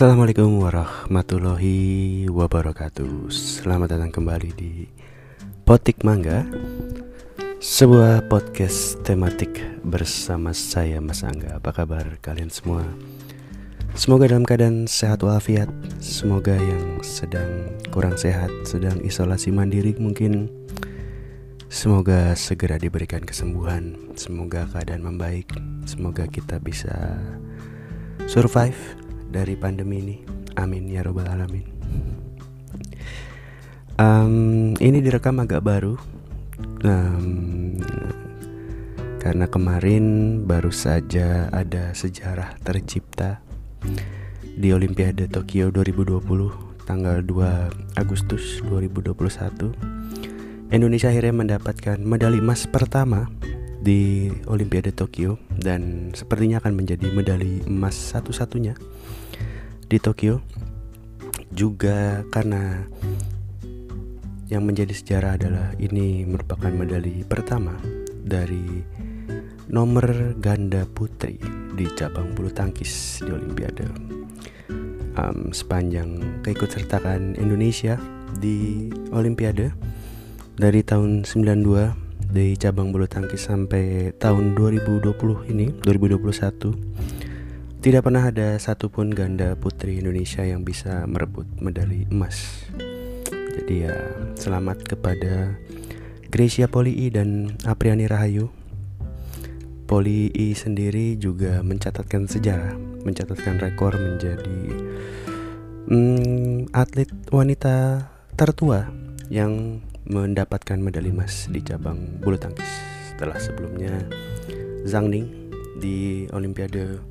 Assalamualaikum warahmatullahi wabarakatuh. Selamat datang kembali di Potik Mangga Sebuah podcast tematik bersama saya Mas Angga. Apa kabar kalian semua? Semoga dalam keadaan sehat walafiat Semoga yang sedang kurang sehat Sedang isolasi mandiri mungkin. Semoga segera diberikan kesembuhan Semoga keadaan membaik Semoga kita bisa survive dari pandemi ini. Amin ya robbal alamin. Um, ini direkam agak baru um, karena kemarin baru saja ada sejarah tercipta di Olimpiade Tokyo 2020 tanggal 2 Agustus 2021 Indonesia akhirnya mendapatkan medali emas pertama di Olimpiade Tokyo dan sepertinya akan menjadi medali emas satu-satunya di Tokyo juga karena yang menjadi sejarah adalah ini merupakan medali pertama dari nomor ganda putri di cabang bulu tangkis di Olimpiade. Um, sepanjang keikutsertaan Indonesia di Olimpiade dari tahun 92 di cabang bulu tangkis sampai tahun 2020 ini 2021 tidak pernah ada satupun ganda putri Indonesia yang bisa merebut medali emas. Jadi ya selamat kepada Gracia Poli dan Apriani Rahayu. Poli sendiri juga mencatatkan sejarah, mencatatkan rekor menjadi hmm, atlet wanita tertua yang mendapatkan medali emas di cabang bulu tangkis. Setelah sebelumnya Zhang Ning di Olimpiade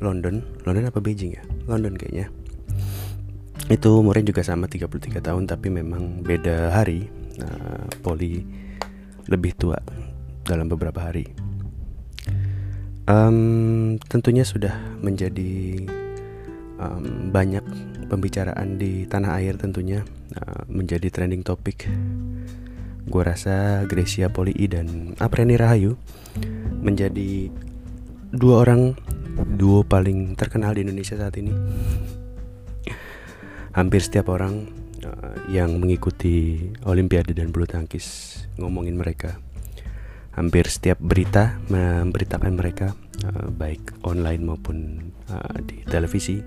London. London apa Beijing ya? London kayaknya. Itu umurnya juga sama 33 tahun tapi memang beda hari. Nah, Poli lebih tua dalam beberapa hari. Um, tentunya sudah menjadi um, banyak pembicaraan di tanah air tentunya uh, menjadi trending topik gue rasa Gracia Poli dan Apreni Rahayu menjadi dua orang duo paling terkenal di Indonesia saat ini. Hampir setiap orang uh, yang mengikuti Olimpiade dan bulu tangkis ngomongin mereka. Hampir setiap berita memberitakan mereka, uh, baik online maupun uh, di televisi.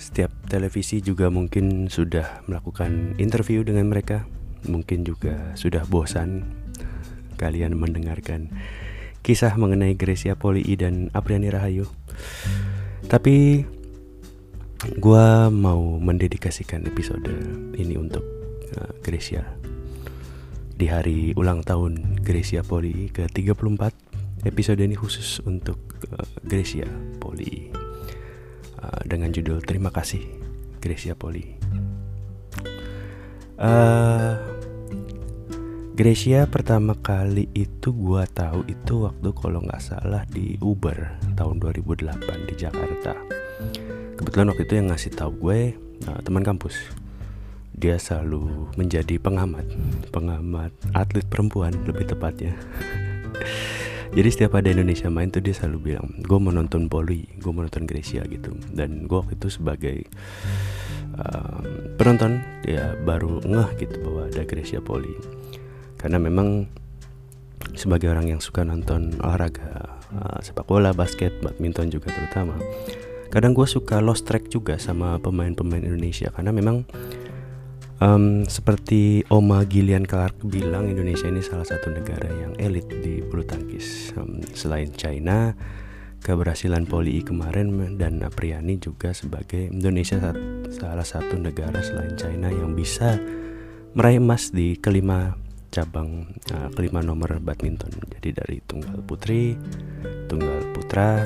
Setiap televisi juga mungkin sudah melakukan interview dengan mereka. Mungkin juga sudah bosan kalian mendengarkan kisah mengenai Gracia Poli dan Apriani Rahayu. Tapi gue mau mendedikasikan episode ini untuk uh, Gracia. Di hari ulang tahun Gracia Poli ke-34 episode ini khusus untuk uh, Gracia Poli uh, dengan judul Terima kasih Gracia Poli uh, Gracia pertama kali itu gua tahu itu waktu kalau nggak salah di Uber tahun 2008 di Jakarta. Kebetulan waktu itu yang ngasih tahu gue nah, teman kampus. Dia selalu menjadi pengamat, pengamat atlet perempuan lebih tepatnya. Jadi setiap ada Indonesia main tuh dia selalu bilang, gue mau nonton Poli, gue mau nonton Gracia gitu. Dan gue waktu itu sebagai um, penonton, dia baru ngeh gitu bahwa ada Gracia Poli karena memang sebagai orang yang suka nonton olahraga uh, sepak bola, basket, badminton juga terutama kadang gue suka lost track juga sama pemain-pemain Indonesia. Karena memang um, seperti Oma Gillian Clark bilang Indonesia ini salah satu negara yang elit di bulu tangkis. Um, selain China keberhasilan Poli kemarin dan Apriani juga sebagai Indonesia salah satu negara selain China yang bisa meraih emas di kelima cabang uh, kelima nomor badminton. Jadi dari tunggal putri tunggal putra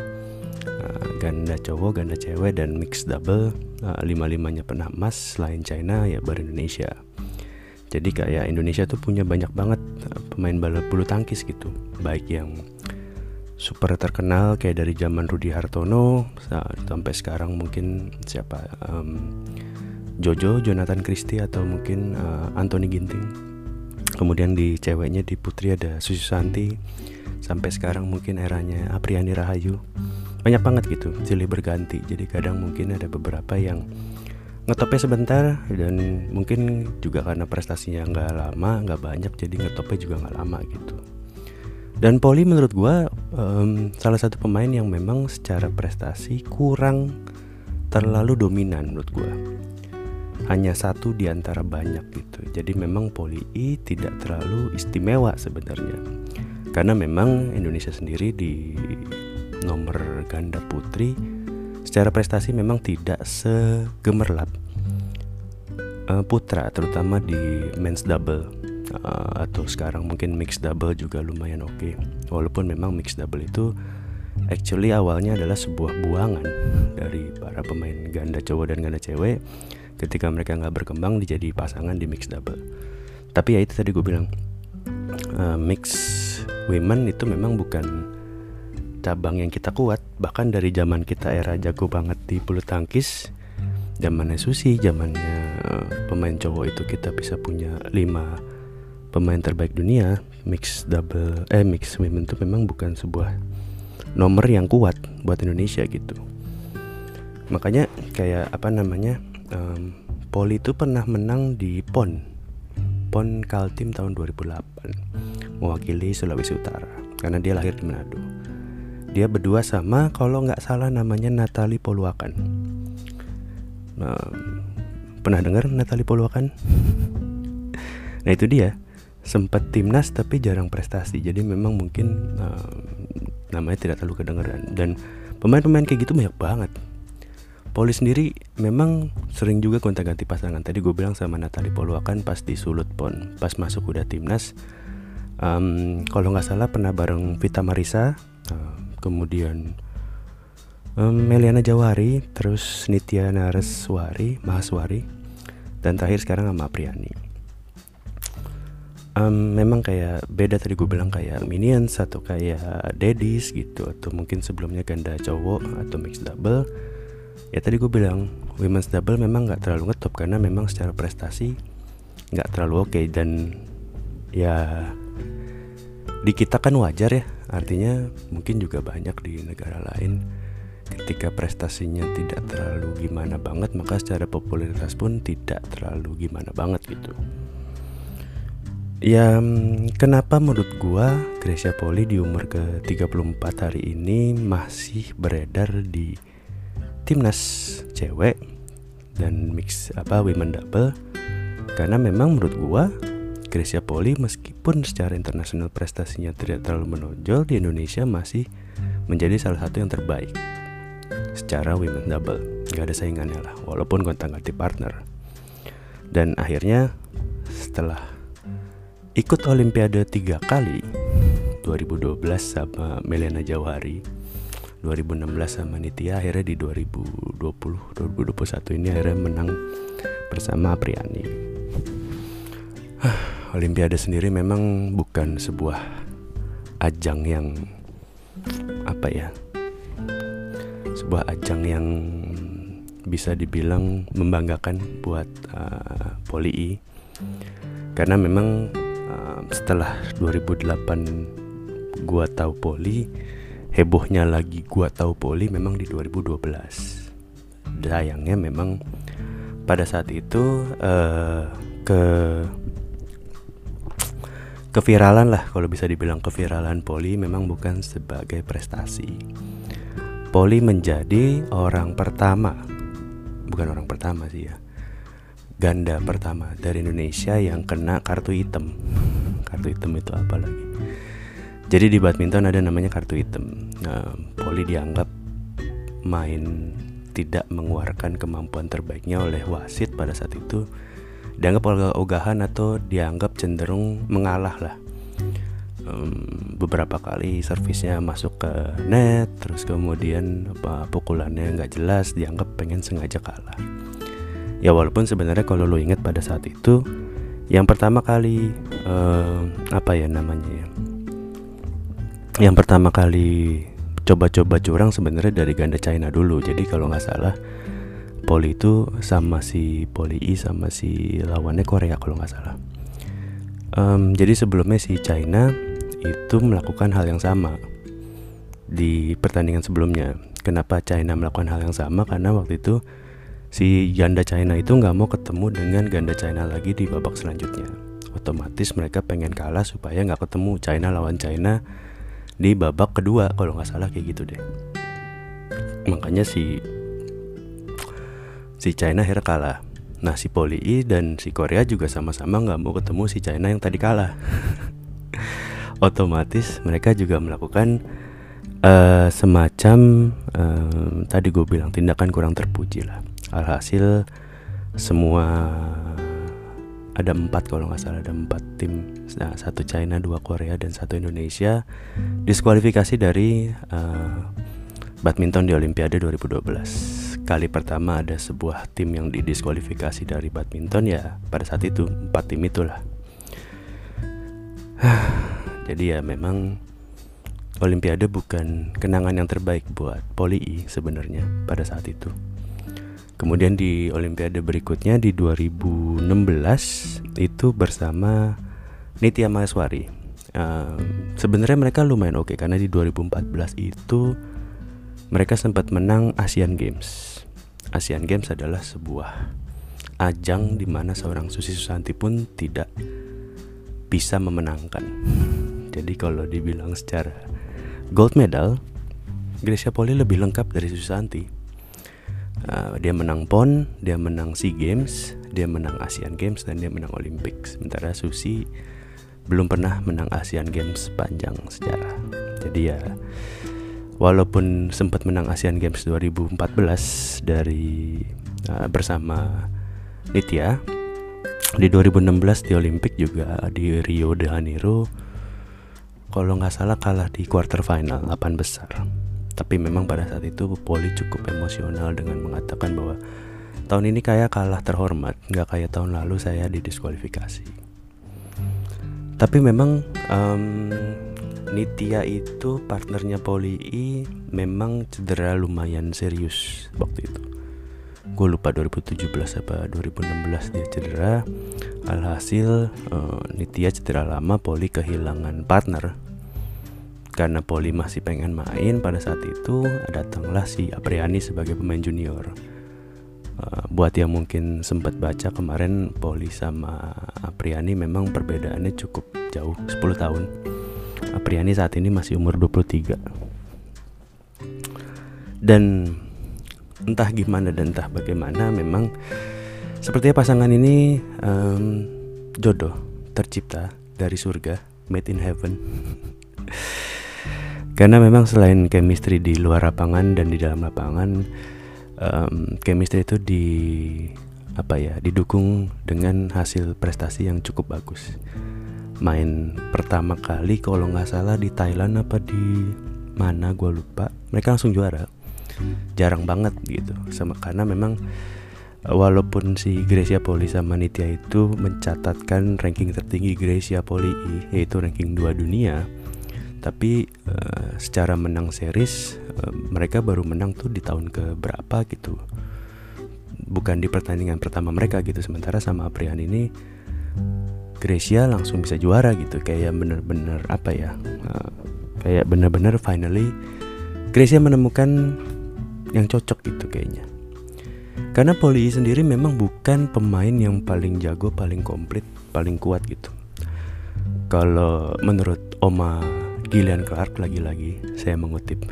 uh, ganda cowok ganda cewek dan mix double uh, lima limanya pernah emas selain China ya baru Indonesia. Jadi kayak Indonesia tuh punya banyak banget uh, pemain bola bulu tangkis gitu. Baik yang super terkenal kayak dari zaman Rudi Hartono sampai sekarang mungkin siapa um, Jojo Jonathan Christie atau mungkin uh, Anthony Ginting kemudian di ceweknya di putri ada Susi Santi sampai sekarang mungkin eranya Apriani Rahayu. Banyak banget gitu silih berganti. Jadi kadang mungkin ada beberapa yang ngetopnya sebentar dan mungkin juga karena prestasinya nggak lama nggak banyak jadi ngetopnya juga nggak lama gitu. Dan Poli menurut gue um, salah satu pemain yang memang secara prestasi kurang terlalu dominan menurut gue hanya satu di antara banyak gitu. Jadi memang Poli tidak terlalu istimewa sebenarnya. Karena memang Indonesia sendiri di nomor ganda putri secara prestasi memang tidak segemerlap. Uh, putra terutama di men's double. Uh, atau sekarang mungkin mixed double juga lumayan oke. Okay. walaupun memang mixed double itu actually awalnya adalah sebuah buangan dari para pemain ganda cowok dan ganda cewek ketika mereka nggak berkembang dijadi pasangan di mixed double. Tapi ya itu tadi gue bilang uh, mix women itu memang bukan cabang yang kita kuat. Bahkan dari zaman kita era jago banget di bulu tangkis zamannya Susi zamannya uh, pemain cowok itu kita bisa punya lima pemain terbaik dunia. Mix double eh mix women itu memang bukan sebuah nomor yang kuat buat Indonesia gitu. Makanya kayak apa namanya um, Poli itu pernah menang di PON PON Kaltim tahun 2008 mewakili Sulawesi Utara karena dia lahir di Manado. Dia berdua sama kalau nggak salah namanya Natali Poluakan. Nah, pernah dengar Natali Poluakan? Nah itu dia. Sempat timnas tapi jarang prestasi jadi memang mungkin uh, namanya tidak terlalu kedengeran. Dan pemain-pemain kayak gitu banyak banget Poli sendiri memang sering juga gonta-ganti pasangan. Tadi gue bilang sama Natali Poluakan pas di Sulut Pon, pas masuk udah timnas. Um, kalau nggak salah pernah bareng Vita Marisa, uh, kemudian um, Meliana Jawari terus Nitya Nareswari Mahaswari dan terakhir sekarang sama Priani um, memang kayak beda tadi gue bilang kayak Minions atau kayak Daddies gitu atau mungkin sebelumnya ganda cowok atau mixed double ya tadi gue bilang women's double memang nggak terlalu ngetop karena memang secara prestasi nggak terlalu oke okay. dan ya di kita kan wajar ya artinya mungkin juga banyak di negara lain ketika prestasinya tidak terlalu gimana banget maka secara popularitas pun tidak terlalu gimana banget gitu ya kenapa menurut gua Gracia Poli di umur ke 34 hari ini masih beredar di timnas cewek dan mix apa women double. Karena memang menurut gua Gracia Poli meskipun secara internasional prestasinya tidak terlalu menonjol di Indonesia masih menjadi salah satu yang terbaik secara women double. Nggak ada saingannya lah walaupun gonta ganti partner. Dan akhirnya setelah ikut Olimpiade tiga kali 2012 sama Melena Jawari 2016 sama Nitya akhirnya di 2020 2021 ini akhirnya menang bersama Apriani Olimpiade sendiri memang bukan sebuah ajang yang apa ya sebuah ajang yang bisa dibilang membanggakan buat uh, Poli karena memang uh, setelah 2008 gua tahu Poli hebohnya lagi gua tahu Poli memang di 2012 sayangnya memang pada saat itu uh, ke keviralan lah kalau bisa dibilang keviralan Poli memang bukan sebagai prestasi. Poli menjadi orang pertama, bukan orang pertama sih ya, ganda pertama dari Indonesia yang kena kartu hitam. Kartu hitam itu apa lagi? Jadi di badminton ada namanya kartu hitam. Poli dianggap main tidak mengeluarkan kemampuan terbaiknya oleh wasit pada saat itu. Dianggap ogahan atau dianggap cenderung mengalah lah. Um, beberapa kali servisnya masuk ke net terus kemudian apa pukulannya nggak jelas dianggap pengen sengaja kalah. Ya walaupun sebenarnya kalau lo ingat pada saat itu yang pertama kali uh, apa ya namanya ya yang pertama kali coba-coba curang sebenarnya dari ganda China dulu jadi kalau nggak salah Poli itu sama si Poli I sama si lawannya Korea kalau nggak salah. Um, jadi sebelumnya si China itu melakukan hal yang sama di pertandingan sebelumnya. kenapa China melakukan hal yang sama karena waktu itu si ganda China itu nggak mau ketemu dengan ganda China lagi di babak selanjutnya otomatis mereka pengen kalah supaya nggak ketemu China lawan China di babak kedua kalau nggak salah kayak gitu deh. Makanya si si China akhirnya kalah. Nah si Poli dan si Korea juga sama-sama nggak mau ketemu si China yang tadi kalah. Otomatis mereka juga melakukan uh, semacam uh, tadi gue bilang tindakan kurang terpuji lah. Alhasil semua ada empat kalau nggak salah ada empat tim. Nah, satu China dua Korea dan satu Indonesia. Diskualifikasi dari uh, badminton di Olimpiade 2012 kali pertama ada sebuah tim yang didiskualifikasi dari badminton ya pada saat itu empat tim itulah. Jadi ya memang Olimpiade bukan kenangan yang terbaik buat Poli sebenarnya pada saat itu kemudian di Olimpiade berikutnya di 2016 itu bersama Nitya Maheswari uh, sebenarnya mereka lumayan oke okay, karena di 2014 itu mereka sempat menang Asian Games. Asian Games adalah sebuah ajang di mana seorang Susi Susanti pun tidak bisa memenangkan. Jadi kalau dibilang secara gold medal, Gracia Poli lebih lengkap dari Susanti. Uh, dia menang PON, dia menang SEA Games, dia menang Asian Games dan dia menang Olympics. Sementara Susi belum pernah menang Asian Games panjang sejarah. Jadi ya walaupun sempat menang Asian Games 2014 dari uh, bersama Nitya di 2016 di Olimpik juga di Rio de Janeiro kalau nggak salah kalah di quarter final 8 besar tapi memang pada saat itu Poli cukup emosional dengan mengatakan bahwa tahun ini kayak kalah terhormat nggak kayak tahun lalu saya didiskualifikasi. Tapi memang um, Nitya itu partnernya Poli I memang cedera lumayan serius waktu itu. Gue lupa 2017 apa 2016 dia cedera. Alhasil uh, Nitya cedera lama Poli kehilangan partner karena Poli masih pengen main pada saat itu datanglah si Apriani sebagai pemain junior. Uh, buat yang mungkin sempat baca kemarin Poli sama Apriani memang perbedaannya cukup jauh 10 tahun. Apriani saat ini masih umur 23 dan entah gimana dan entah bagaimana memang sepertinya pasangan ini um, jodoh tercipta dari surga made in heaven karena memang selain chemistry di luar lapangan dan di dalam lapangan um, chemistry itu di apa ya didukung dengan hasil prestasi yang cukup bagus. Main pertama kali kalau nggak salah di Thailand apa di mana gue lupa. Mereka langsung juara. Jarang banget gitu. Sama karena memang walaupun si Gracia Poli sama Nitya itu mencatatkan ranking tertinggi Gracia Poli yaitu ranking 2 dunia tapi uh, secara menang series uh, mereka baru menang tuh di tahun ke berapa gitu. Bukan di pertandingan pertama mereka gitu. Sementara sama Aprian ini Gracia langsung bisa juara gitu. Kayak bener-bener apa ya uh, kayak bener-bener finally Gracia menemukan yang cocok gitu kayaknya. Karena Poli sendiri memang bukan pemain yang paling jago paling komplit paling kuat gitu. Kalau menurut Oma Gillian Clark lagi-lagi saya mengutip.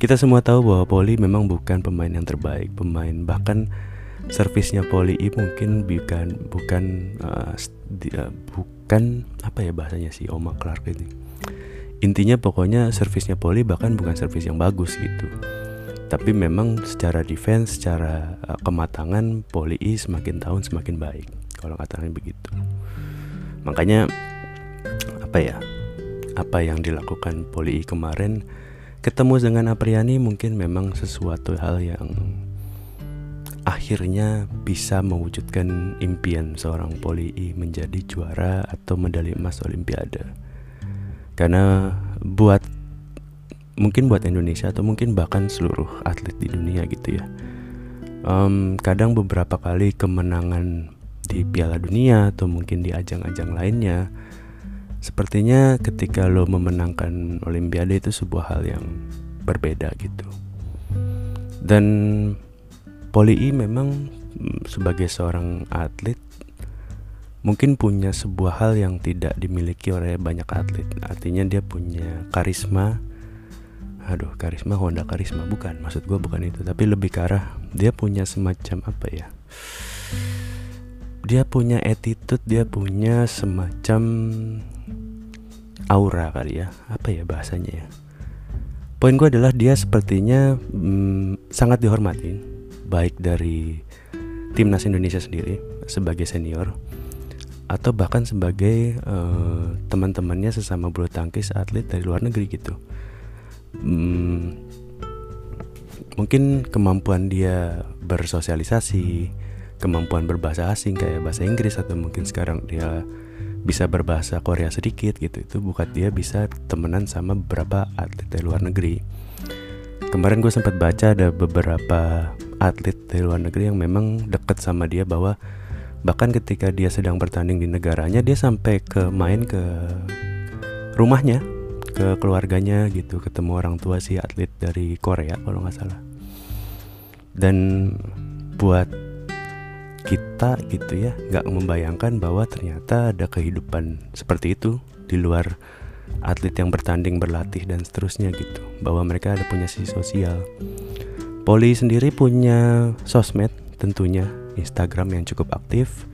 Kita semua tahu bahwa Poli memang bukan pemain yang terbaik pemain bahkan servisnya Poli mungkin bukan bukan uh, bukan apa ya bahasanya si Oma Clark ini. Intinya pokoknya servisnya Poli bahkan bukan servis yang bagus gitu. Tapi memang secara defense secara uh, kematangan Poli semakin tahun semakin baik kalau katanya begitu. Makanya apa ya apa yang dilakukan Poli kemarin ketemu dengan Apriani mungkin memang sesuatu hal yang akhirnya bisa mewujudkan impian seorang poli menjadi juara atau medali emas olimpiade. Karena buat mungkin buat Indonesia atau mungkin bahkan seluruh atlet di dunia gitu ya. Um, kadang beberapa kali kemenangan di Piala Dunia atau mungkin di ajang-ajang lainnya sepertinya ketika lo memenangkan olimpiade itu sebuah hal yang berbeda gitu. Dan Poli I memang mm, sebagai seorang atlet mungkin punya sebuah hal yang tidak dimiliki oleh banyak atlet. Artinya dia punya karisma aduh karisma Honda karisma. Bukan maksud gue bukan itu. Tapi lebih ke arah dia punya semacam apa ya? Dia punya attitude dia punya semacam aura kali ya. Apa ya bahasanya ya? Poin gue adalah dia sepertinya hmm, sangat dihormati baik dari timnas Indonesia sendiri sebagai senior atau bahkan sebagai uh, teman-temannya sesama bulu tangkis atlet dari luar negeri gitu. Hmm, mungkin kemampuan dia bersosialisasi kemampuan berbahasa asing kayak bahasa Inggris atau mungkin sekarang dia bisa berbahasa Korea sedikit gitu. Itu bukan dia bisa temenan sama beberapa atlet dari luar negeri. Kemarin gue sempat baca ada beberapa atlet dari luar negeri yang memang dekat sama dia bahwa bahkan ketika dia sedang bertanding di negaranya dia sampai ke main ke rumahnya ke keluarganya gitu ketemu orang tua si atlet dari Korea kalau nggak salah. Dan buat kita gitu ya nggak membayangkan bahwa ternyata ada kehidupan seperti itu di luar atlet yang bertanding berlatih dan seterusnya gitu. Bahwa mereka ada punya sisi sosial. Poli sendiri punya sosmed tentunya Instagram yang cukup aktif.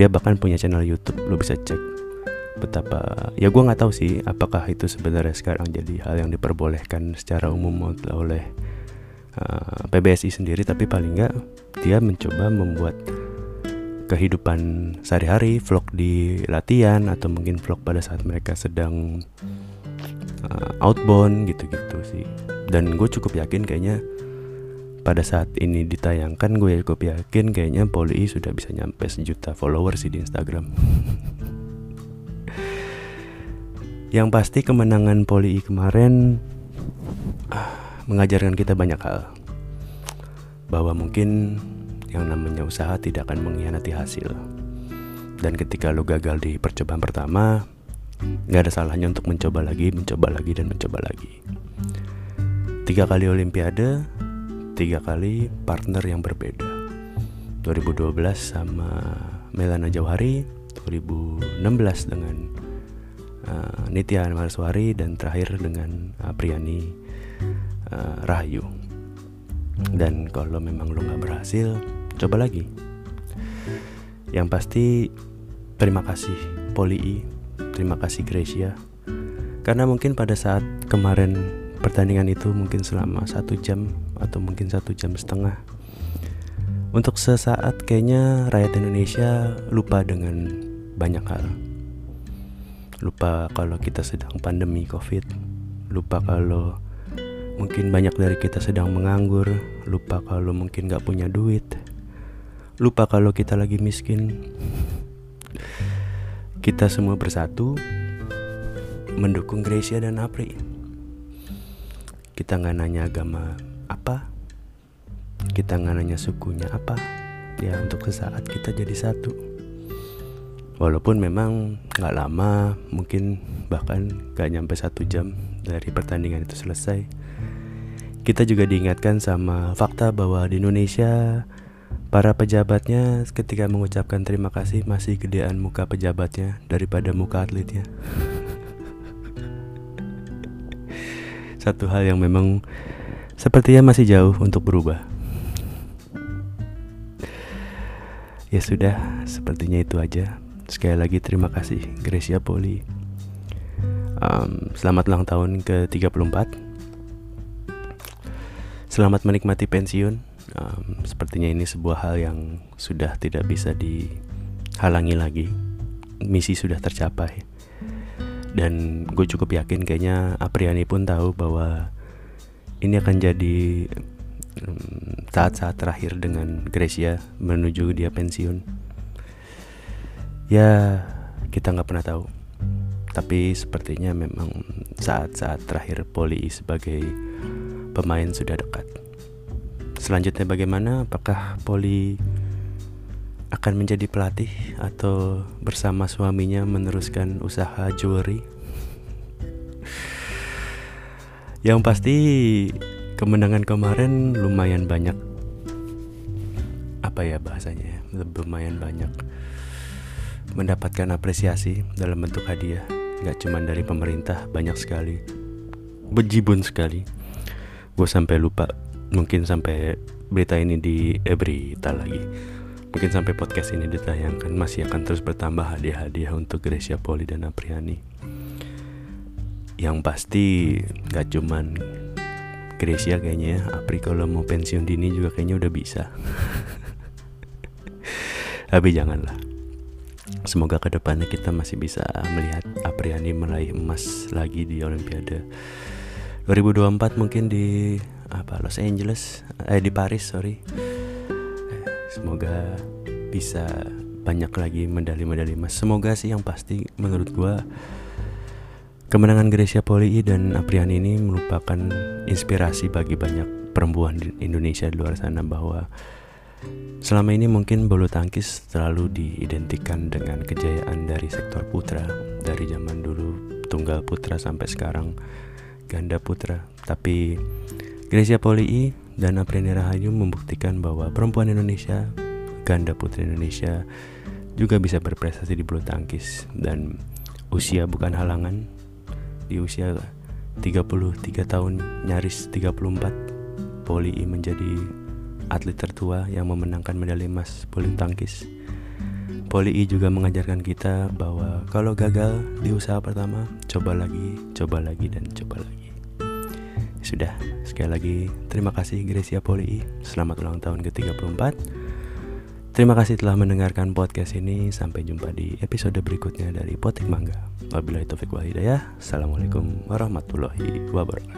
Dia bahkan punya channel YouTube lo bisa cek betapa ya gue nggak tahu sih apakah itu sebenarnya sekarang jadi hal yang diperbolehkan secara umum oleh eh, PBSI sendiri tapi paling nggak dia mencoba membuat kehidupan sehari-hari, vlog di latihan atau mungkin vlog pada saat mereka sedang uh, outbound gitu-gitu sih. Dan gue cukup yakin kayaknya pada saat ini ditayangkan gue cukup yakin kayaknya Poli sudah bisa nyampe sejuta followers sih di Instagram. Yang pasti kemenangan Poli kemarin uh, mengajarkan kita banyak hal. Bahwa mungkin yang namanya usaha tidak akan mengkhianati hasil. Dan ketika lo gagal di percobaan pertama, nggak ada salahnya untuk mencoba lagi, mencoba lagi, dan mencoba lagi. Tiga kali Olimpiade, tiga kali partner yang berbeda. 2012 sama Melana Jauhari, 2016 dengan uh, Nitya Marswari, dan terakhir dengan uh, Priani uh, Rahayu. Dan kalau memang lo nggak berhasil, coba lagi. Yang pasti terima kasih Poli terima kasih Gracia. Karena mungkin pada saat kemarin pertandingan itu mungkin selama satu jam atau mungkin satu jam setengah. Untuk sesaat kayaknya rakyat Indonesia lupa dengan banyak hal. Lupa kalau kita sedang pandemi covid lupa kalau mungkin banyak dari kita sedang menganggur lupa kalau mungkin gak punya duit lupa kalau kita lagi miskin. Kita semua bersatu mendukung Gracia dan Apri. Kita nggak nanya agama apa, kita nggak nanya sukunya apa. Ya untuk sesaat kita jadi satu. Walaupun memang nggak lama, mungkin bahkan gak nyampe satu jam dari pertandingan itu selesai. Kita juga diingatkan sama fakta bahwa di Indonesia Para pejabatnya ketika mengucapkan terima kasih masih gedean muka pejabatnya daripada muka atletnya. Satu hal yang memang sepertinya masih jauh untuk berubah. Ya sudah, sepertinya itu aja. Sekali lagi terima kasih Gracia Poli. Um, selamat ulang tahun ke-34. Selamat menikmati pensiun um, sepertinya ini sebuah hal yang sudah tidak bisa dihalangi lagi. Misi sudah tercapai. Dan gue cukup yakin kayaknya Apriani pun tahu bahwa ini akan jadi saat-saat um, terakhir dengan Gracia menuju dia pensiun. Ya kita nggak pernah tahu. Tapi sepertinya memang saat-saat terakhir Poli sebagai pemain sudah dekat Selanjutnya bagaimana? Apakah Poli akan menjadi pelatih atau bersama suaminya meneruskan usaha jewelry? Yang pasti kemenangan kemarin lumayan banyak. Apa ya bahasanya? Ya, lumayan banyak. Mendapatkan apresiasi dalam bentuk hadiah. Nggak cuma dari pemerintah banyak sekali. Bejibun sekali. Gue sampai lupa mungkin sampai berita ini di eh, berita lagi. Mungkin sampai podcast ini ditayangkan masih akan terus bertambah hadiah-hadiah untuk Gracia Poli dan Apriani. Yang pasti nggak cuman Gracia kayaknya ya Apri kalau mau pensiun dini juga kayaknya udah bisa. Tapi janganlah. Semoga ke depannya kita masih bisa melihat Apriani meraih emas lagi di Olimpiade 2024 mungkin di apa Los Angeles eh di Paris sorry semoga bisa banyak lagi medali-medali emas semoga sih yang pasti menurut gua Kemenangan Gracia Poli dan Apriani ini merupakan inspirasi bagi banyak perempuan di Indonesia di luar sana bahwa selama ini mungkin bulu tangkis terlalu diidentikan dengan kejayaan dari sektor putra dari zaman dulu tunggal putra sampai sekarang ganda putra. Tapi Gracia Poli dan Apriani Rahayu membuktikan bahwa perempuan Indonesia, ganda putri Indonesia juga bisa berprestasi di bulu tangkis dan usia bukan halangan di usia 33 tahun nyaris 34 Poli menjadi atlet tertua yang memenangkan medali emas bulu tangkis. Poli juga mengajarkan kita bahwa kalau gagal di usaha pertama, coba lagi, coba lagi dan coba lagi. Sudah, sekali lagi terima kasih Gracia Poli. Selamat ulang tahun ke-34. Terima kasih telah mendengarkan podcast ini. Sampai jumpa di episode berikutnya dari Potik Mangga. Wabillahi taufiq wal hidayah. Assalamualaikum warahmatullahi wabarakatuh.